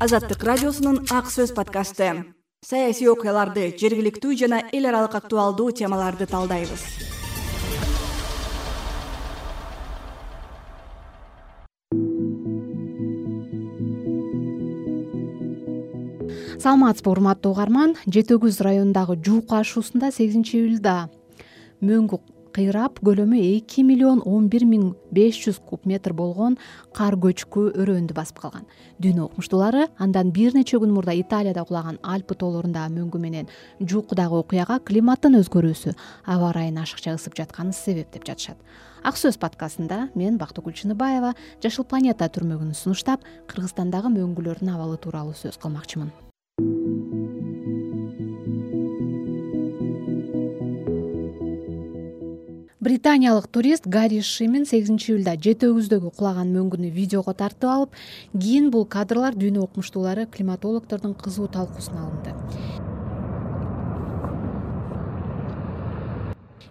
азаттык радиосунун ак сөз подкасты. Саясий окуяларды жергиликтүү жана эл аралык актуалдуу темаларды талдайбыз. Саламатсызбы урматтуу угарман. Жети өгүз районундагы жуука ашуусунда сегизинчи июлда мөңгү кыйрап көлөмү эки миллион он бир миң беш жүз куб метр болгон кар көчкү өрөөндү басып калган. Дүйнө окумуштуулары андан бир нече күн мурда италияда кулаган альпы тоолорундагы мөңгү менен жуукудагы окуяга климаттын өзгөрүүсү аба ырайын ашыкча ысып жатканы себеп деп жатышат. Ак сөз подкастында мен бактыгүл чыныбаева жашыл планета түрмөгүн сунуштап кыргызстандагы мөңгүлөрдүн абалы тууралуу сөз кылмакчымын британиялык турист гарри шимин сегизинчи июлда жети өгүздөгү кулаган мөңгүнү видеого тартып алып кийин бул кадрлар дүйнө окумуштуулары климатологдордун кызуу талкуусуна алынды.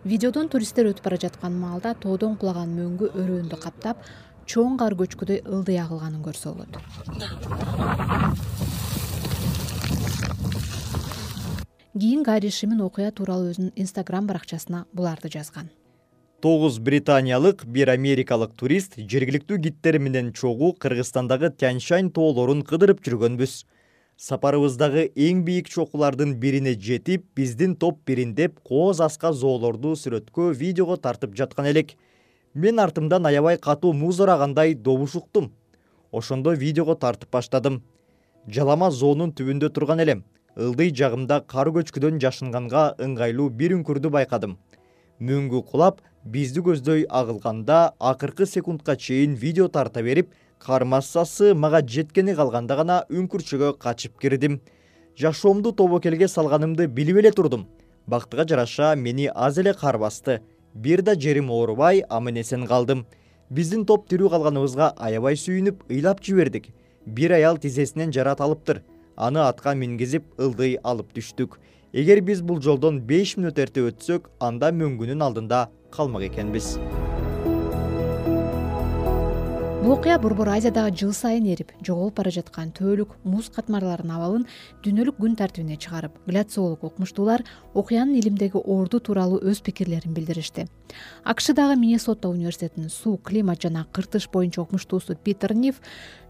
Видеодон туристтер өтүп бара жаткан маалда тоодон кулаган мөңгү өрөөндү каптап чоң кар көчкүдөй ылдый агылганын көрсө болот кийин гарри шимин окуя тууралуу өзүнүн инстаграм баракчасына буларды жазган тогуз британиялык бир америкалык турист жергиликтүү гидтер менен чогуу кыргызстандагы тянь шань тоолорун кыдырып жүргөнбүз. Сапарыбыздагы эң бийик чокулардын бирине жетип биздин топ бириндеп кооз аска зоолорду сүрөткө видеого тартып жаткан элек. Мен артымдан аябай катуу муз урагандай добуш уктум ошондо видеого тартып баштадым. Жалама зоонун түбүндө турган элем. Ылдый жагымда кар көчкүдөн жашынганга ыңгайлуу бир үңкүрдү байкадым мөңгү кулап бизди көздөй агылганда акыркы секундка чейин видео тарта берип кар массасы мага жеткени калганда гана үңкүрчөгө качып кирдим. Жашоомду тобокелге салганымды билип эле турдум. Бактыга жараша мени аз эле кар басты. Бир да жерим оорубай аман эсен калдым. Биздин топ тирүү калганыбызга аябай сүйүнүп ыйлап жибердик. Бир аял тизесинен жарат алыптыр. Аны атка мингизип ылдый алып түштүк эгер биз бул жолдон беш мүнөт эрте өтсөк анда мөңгүнүн алдында калмак экенбиз окуя борбор азиядагы жыл сайын эрип жоголуп бара жаткан төөлүк муз катмарларынын абалын дүйнөлүк күн тартибине чыгарып гляциолог окумуштуулар окуянын илимдеги орду тууралуу өз пикирлерин билдиришти. Акшдагы миннесота университетинин суу климат жана кыртыш боюнча окумуштуусу питер ниф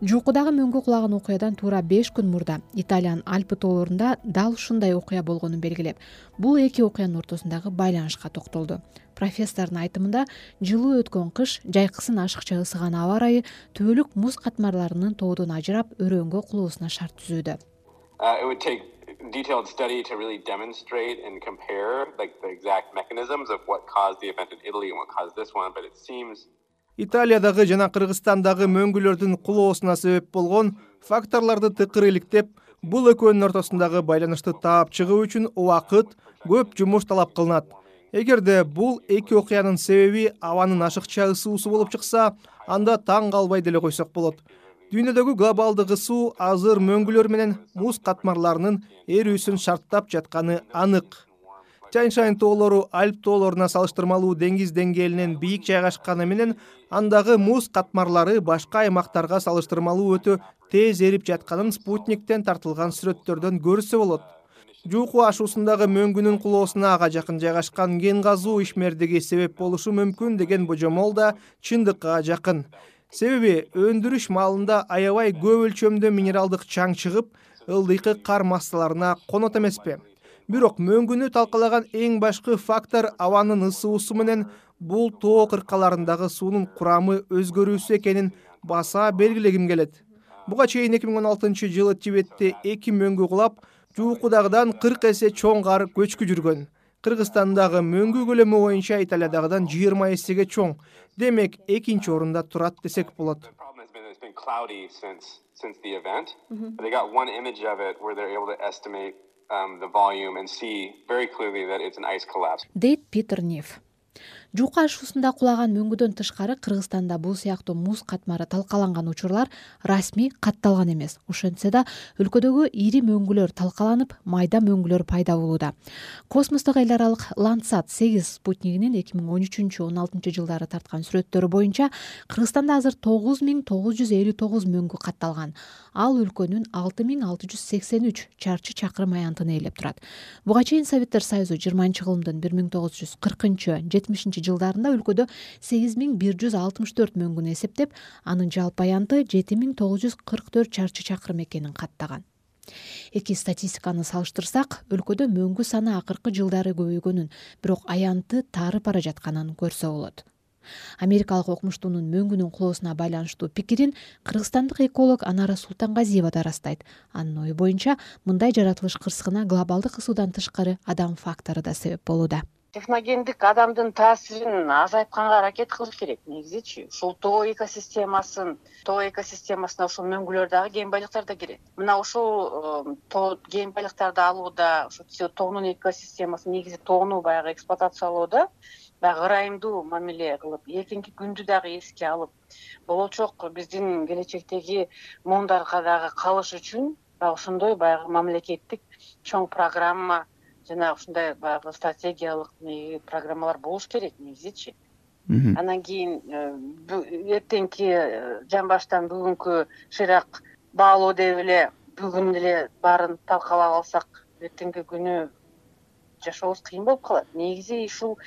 жуукудагы мөңгү кулаган окуядан туура беш күн мурда италиянын альпы тоолорунда дал ушундай окуя болгонун белгилеп. Бул эки окуянын ортосундагы байланышка токтолду профессордун айтымында жылуу өткөн кыш жайкысын ашыкча ысыган аба ырайы төөлүк муз катмарларынын тоодон ажырап өрөөнгө кулуусуна шарт түзүүдө. Италиядагы жана кыргызстандагы мөңгүлөрдүн кулоосуна себеп болгон факторлорду тыкыр иликтеп бул экөөнүн ортосундагы байланышты таап чыгуу үчүн убакыт көп жумуш талап кылынат эгерде бул эки окуянын себеби абанын ашыкча ысуусу болуп чыкса анда таң калбай деле койсок болот. Дүйнөдөгү глобалдык ысуу азыр мөңгүлөр менен муз катмарларынын эрүүсүн шарттап жатканы анык. Тянь шань тоолору альп тоолоруна салыштырмалуу деңиз деңгээлинен бийик жайгашканы менен андагы муз катмарлары башка аймактарга салыштырмалуу өтө тез эрип жатканын спутниктен тартылган сүрөттөрдөн көрсө болот жууку ашуусундагы мөңгүнүн кулоосуна ага жакын жайгашкан кен казуу ишмердиги себеп болушу мүмкүн деген божомол да чындыкка жакын. Себеби өндүрүш маалында аябай көп өлчөмдө минералдык чаң чыгып ылдыйкы кар массаларына конот эмеспи. Бирок мөңгүнү талкалаган эң башкы фактор абанын ысуусу менен бул тоо кыркаларындагы суунун курамы өзгөрүүсү экенин баса белгилегим келет. Буга чейин эки миң он алтынчы жылы тибетте эки мөңгү кулап жуукудагыдан кырк эсе чоң кар көчкү жүргөн. Кыргызстандагы мөңгү көлөмү боюнча италиядагыдан жыйырма эсеге чоң. Демек экинчи орунда турат десек болот. Дейт питер ниф жука ашуусунда кулаган мөңгүдөн тышкары кыргызстанда бул сыяктуу муз катмары талкаланган учурлар расмий катталган эмес. Ошентсе да өлкөдөгү ири мөңгүлөр талкаланып майда мөңгүлөр пайда болууда. Космостук эл аралык ландсат сегиз спутнигинин эки миң он үчүнчү он алтынчы жылдары тарткан сүрөттөрү боюнча кыргызстанда азыр тогуз миң тогуз жүз элүү тогуз мөңгү катталган. Ал өлкөнүн алты миң алты жүз сексен үч чарчы чакырым аянтын ээлеп турат. Буга чейин советтер союзу жыйырманчы кылымдын бир миң тогуз жүз кыркынчы жетимишинчи жылдарында өлкөдө сегиз миң бир жүз алтымыш төрт мөңгүнү эсептеп анын жалпы аянты жети миң тогуз жүз кырк төрт чарчы чакырым экенин каттаган. Эки статистиканы салыштырсак өлкөдө мөңгү саны акыркы жылдары көбөйгөнүн бирок аянты таарып бара жатканын көрсө болот америкалык окумуштуунун мөңгүнүн кулоосуна байланыштуу пикирин кыргызстандык эколог анара султангазиева да ырастайт. Анын ою боюнча мындай жаратылыш кырсыгына глобалдык ысуудан тышкары адам фактору да себеп болууда техногендик адамдын таасирин азайтканга аракет кылыш керек негизичи. Ушул тоо экосистемасын тоо экосистемасына ушул мөңгүлөр дагы кен байлыктар да кирет мына ушул тоо кен байлыктарды алууда ушу тоонун экосистемасын негизи тоону баягы эксплуатациялоодо баягы ырайымдуу мамиле кылып эртеңки күндү дагы эске алып болочок биздин келечектеги муундарга дагы калыш үчүн ошондой баягы мамлекеттик чоң программа жана ушундай баягы стратегиялык программалар болуш керек негизичи анан кийин э, эртеңки э, жамбаштан бүгүнкү шыйрак баалоо деп эле бүгүн эле баарын талкалап алсак эртеңки күнү жашообуз кыйын болуп калат. Негизи ушул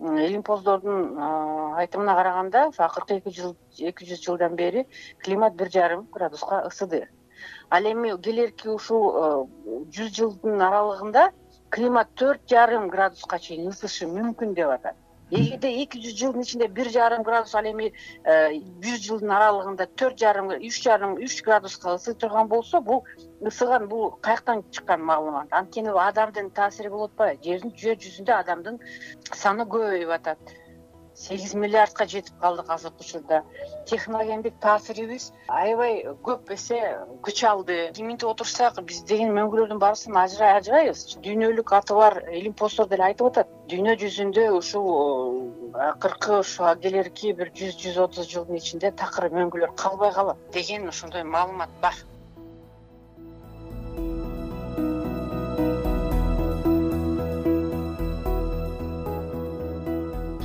илимпоздордун айтымына караганда акыркы эки жыл эки жүз жылдан бери климат бир жарым градуска ысыды. Ал эми келэрки ушул жүз жылдын аралыгында климат төрт жарым градуска чейин ысышы мүмкүн деп атат. Эгерде эки жүз жылдын ичинде бир жарым градус ал эми э, жүз жылдын аралыгында төрт жарым үч жарым үч градуска ысый турган болсо бул ысыган бул каяктан чыккан маалымат. Анткени адамдын таасири болуп атпайбы? Жердин жер жүзүндө адамдын саны көбөйүп атат сегиз миллиардка жетип калдык азыркы учурда. Техногендик таасирибиз аябай көп эсе күч алды. Киминтип отурсак биз деген мөңгүлөрдүн баарысын ажырайбыз дүйнөлүк аты бар илимпоздор деле айтып атат. Дүйнө жүзүндө ушул акыркы ушу келэрки бир жүз жүз отуз жылдын ичинде такыр мөңгүлөр калбай калат деген ошондой маалымат бар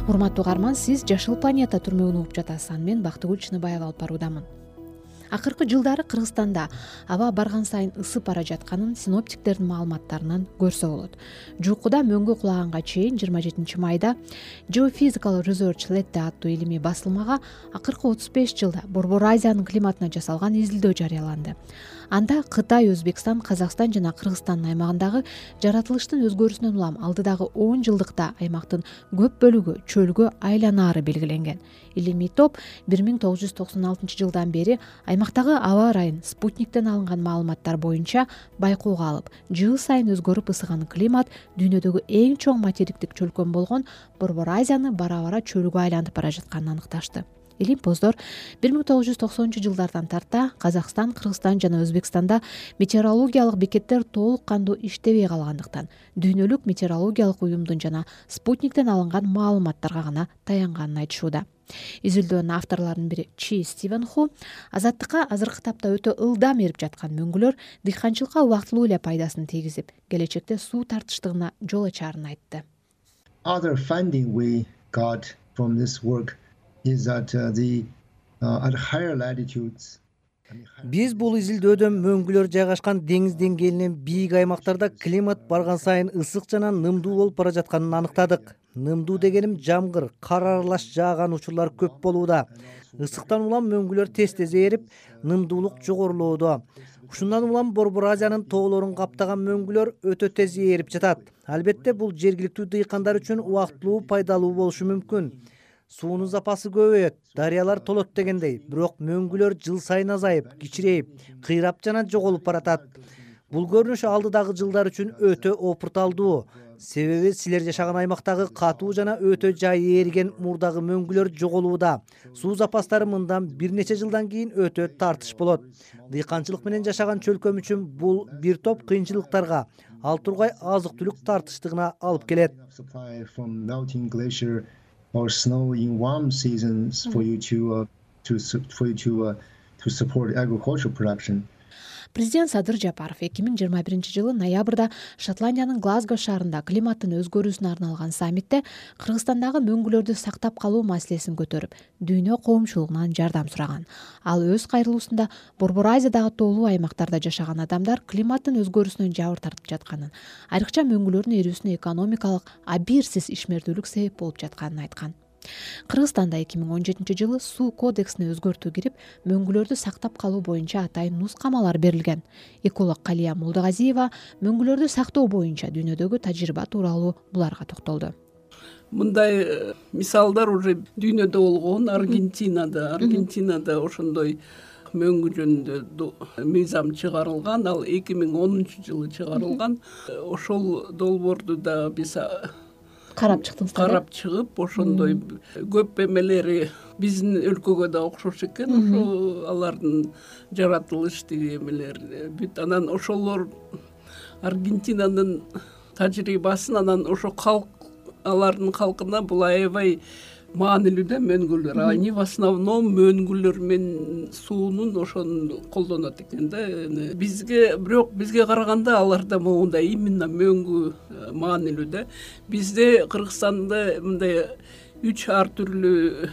урматтуу угарман сиз жашыл планета түрмөгүн угуп жатасыз аны мен бактыгүл чыныбаева алып баруудамын. Акыркы жылдары кыргызстанда аба барган сайын ысып бара жатканын синоптиктердин маалыматтарынан көрсө болот. Жуукуда мөңгү кулаганга чейин жыйырма жетинчи майда geophysical research letter аттуу илимий басылмага акыркы отуз беш жылда борбор азиянын климатына жасалган изилдөө жарыяланды анда кытай өзбекстан казакстан жана кыргызстандын аймагындагы жаратылыштын өзгөрүүсүнөн улам алдыдагы он жылдыкта аймактын көп бөлүгү чөлгө айланаары белгиленген. Илимий топ бир миң тогуз жүз токсон алтынчы жылдан бери аймактагы аба ырайын спутниктен алынган маалыматтар боюнча байкоого алып жыл сайын өзгөрүп ысыган климат дүйнөдөгү эң чоң материктик чөлкөм болгон борбор азияны бара бара чөлгө айлантып бара жатканын аныкташты илимпоздор бир миң тогуз жүз токсонунчу жылдардан тарта казакстан кыргызстан жана өзбекстанда метеорологиялык бекеттер толук кандуу иштебей калгандыктан дүйнөлүк метеорологиялык уюмдун жана спутниктен алынган маалыматтарга гана таянганын айтышууда. Изилдөөнүн авторлорунун бири чи стивен ху азаттыкка азыркы тапта өтө ылдам эрип жаткан мөңгүлөр дыйканчылыкка убактылуу эле пайдасын тийгизип келечекте суу тартыштыгына жол ачаарын айтты Uh, uh, биз бул изилдөөдө мөңгүлөр жайгашкан деңиз деңгээлинен бийик аймактарда климат барган сайын ысык жана нымдуу болуп бара жатканын аныктадык. Нымдуу дегеним жамгыр кар аралаш жааган учурлар көп болууда. Ысыктан улам мөңгүлөр тез тез ээрип нымдуулук жогорулоодо. Ушундан улам борбор азиянын тоолорун каптаган мөңгүлөр өтө тез ээрип жатат. Албетте бул жергиликтүү дыйкандар үчүн убактылуу пайдалуу болушу мүмкүн суунун запасы көбөйөт. Дарыялар толот дегендей бирок мөңгүлөр жыл сайын азайып кичирейип кыйрап жана жоголуп баратат. Бул көрүнүш алдыдагы жылдар үчүн өтө опурталдуу. Себеби силер жашаган аймактагы катуу жана өтө жайы ээриген мурдагы мөңгүлөр жоголууда. Суу запастары мындан бир нече жылдан кийин өтө тартыш болот. Дыйканчылык менен жашаган чөлкөм үчүн бул бир топ кыйынчылыктарга ал тургай азык түлүк тартыштыгына алып келет or snow in warm seasons for you to for you to to support agricultural production президент садыр жапаров эки миң жыйырма биринчи жылы ноябрда шотландиянын глазго шаарында климаттын өзгөрүүсүнө арналган саммитте кыргызстандагы мөңгүлөрдү сактап калуу маселесин көтөрүп дүйнө коомчулугунан жардам сураган. Ал өз кайрылуусунда борбор азиядагы тоолуу аймактарда жашаган адамдар климаттын өзгөрүүсүнөн жабыр тартып жатканын айрыкча мөңгүлөрдүн эрүүсүнө экономикалык абийирсиз ишмердүүлүк себеп болуп жатканын айткан кыргызстанда эки миң он жетинчи жылы суу кодексине өзгөртүү кирип мөңгүлөрдү сактап калуу боюнча атайын нускамалар берилген. Эколог калия молдогазиева мөңгүлөрдү сактоо боюнча дүйнөдөгү тажрыйба тууралуу буларга токтолду. Мындай э, мисалдар уже дүйнөдө болгон аргентинада. Аргентинада ошондой мөңгү жөнүндө мыйзам чыгарылган ал эки миң онунчу жылы чыгарылган. Ошол долбоорду да биз карап чыктыңыздар карап чыгып ошондой көп эмелери биздин өлкөгө да окшош экен. Ошо алардын жаратылыштыгы эмелери бүт анан ошолор аргентинанын тажрыйбасын анан ошо калк алардын калкына бул аябай маанилүү да мөңгүлөр. Они в основном мөңгүлөр менен суунун ошону колдонот экен да. Бизге бирок бизге караганда аларда моундай именно мөңгү э, маанилүү да. Бизде кыргызстанда мындай үч ар түрлүү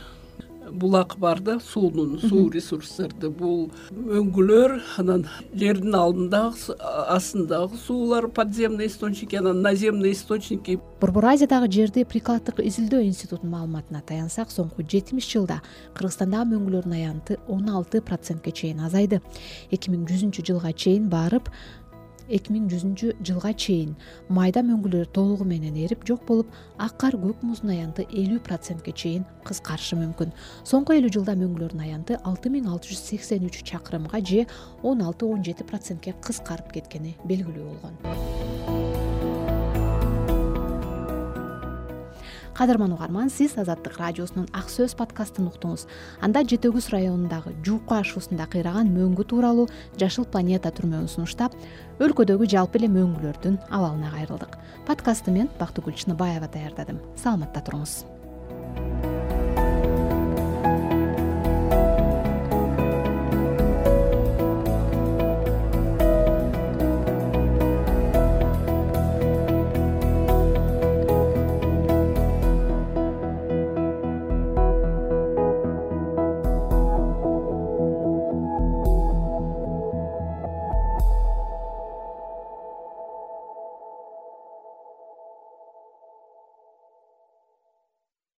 булак бар да суунун суу ресурстарды. Бул мөңгүлөр анан жердин алдындагы астындагы суулар подземный источники анан наземный источники. Борбор азиядагы жерди прикладдык изилдөө институтунун маалыматына таянсак соңку жетимиш жылда кыргызстандагы мөңгүлөрдүн аянты он алты процентке чейин азайды. Эки миң жүзүнчү жылга чейин барып эки миң жүзүнчү жылга чейин майда мөңгүлөр толугу менен эрип жок болуп ак кар көк муздун аянты элүү процентке чейин кыскарышы мүмкүн. Соңку элүү жылда мөңгүлөрдүн аянты алты миң алты жүз сексен үч чакырымга же он алты он жети процентке кыскарып кеткени белгилүү болгон кадырман угарман сиз азаттык радиосунун ак сөз подкастын уктуңуз. Анда жети өгүз районундагы жуука ашуусунда кыйраган мөңгү тууралуу жашыл планета түрмөгүн сунуштап өлкөдөгү жалпы эле мөңгүлөрдүн абалына кайрылдык подкастты мен бактыгүл чыныбаева даярдадым. Саламатта туруңуз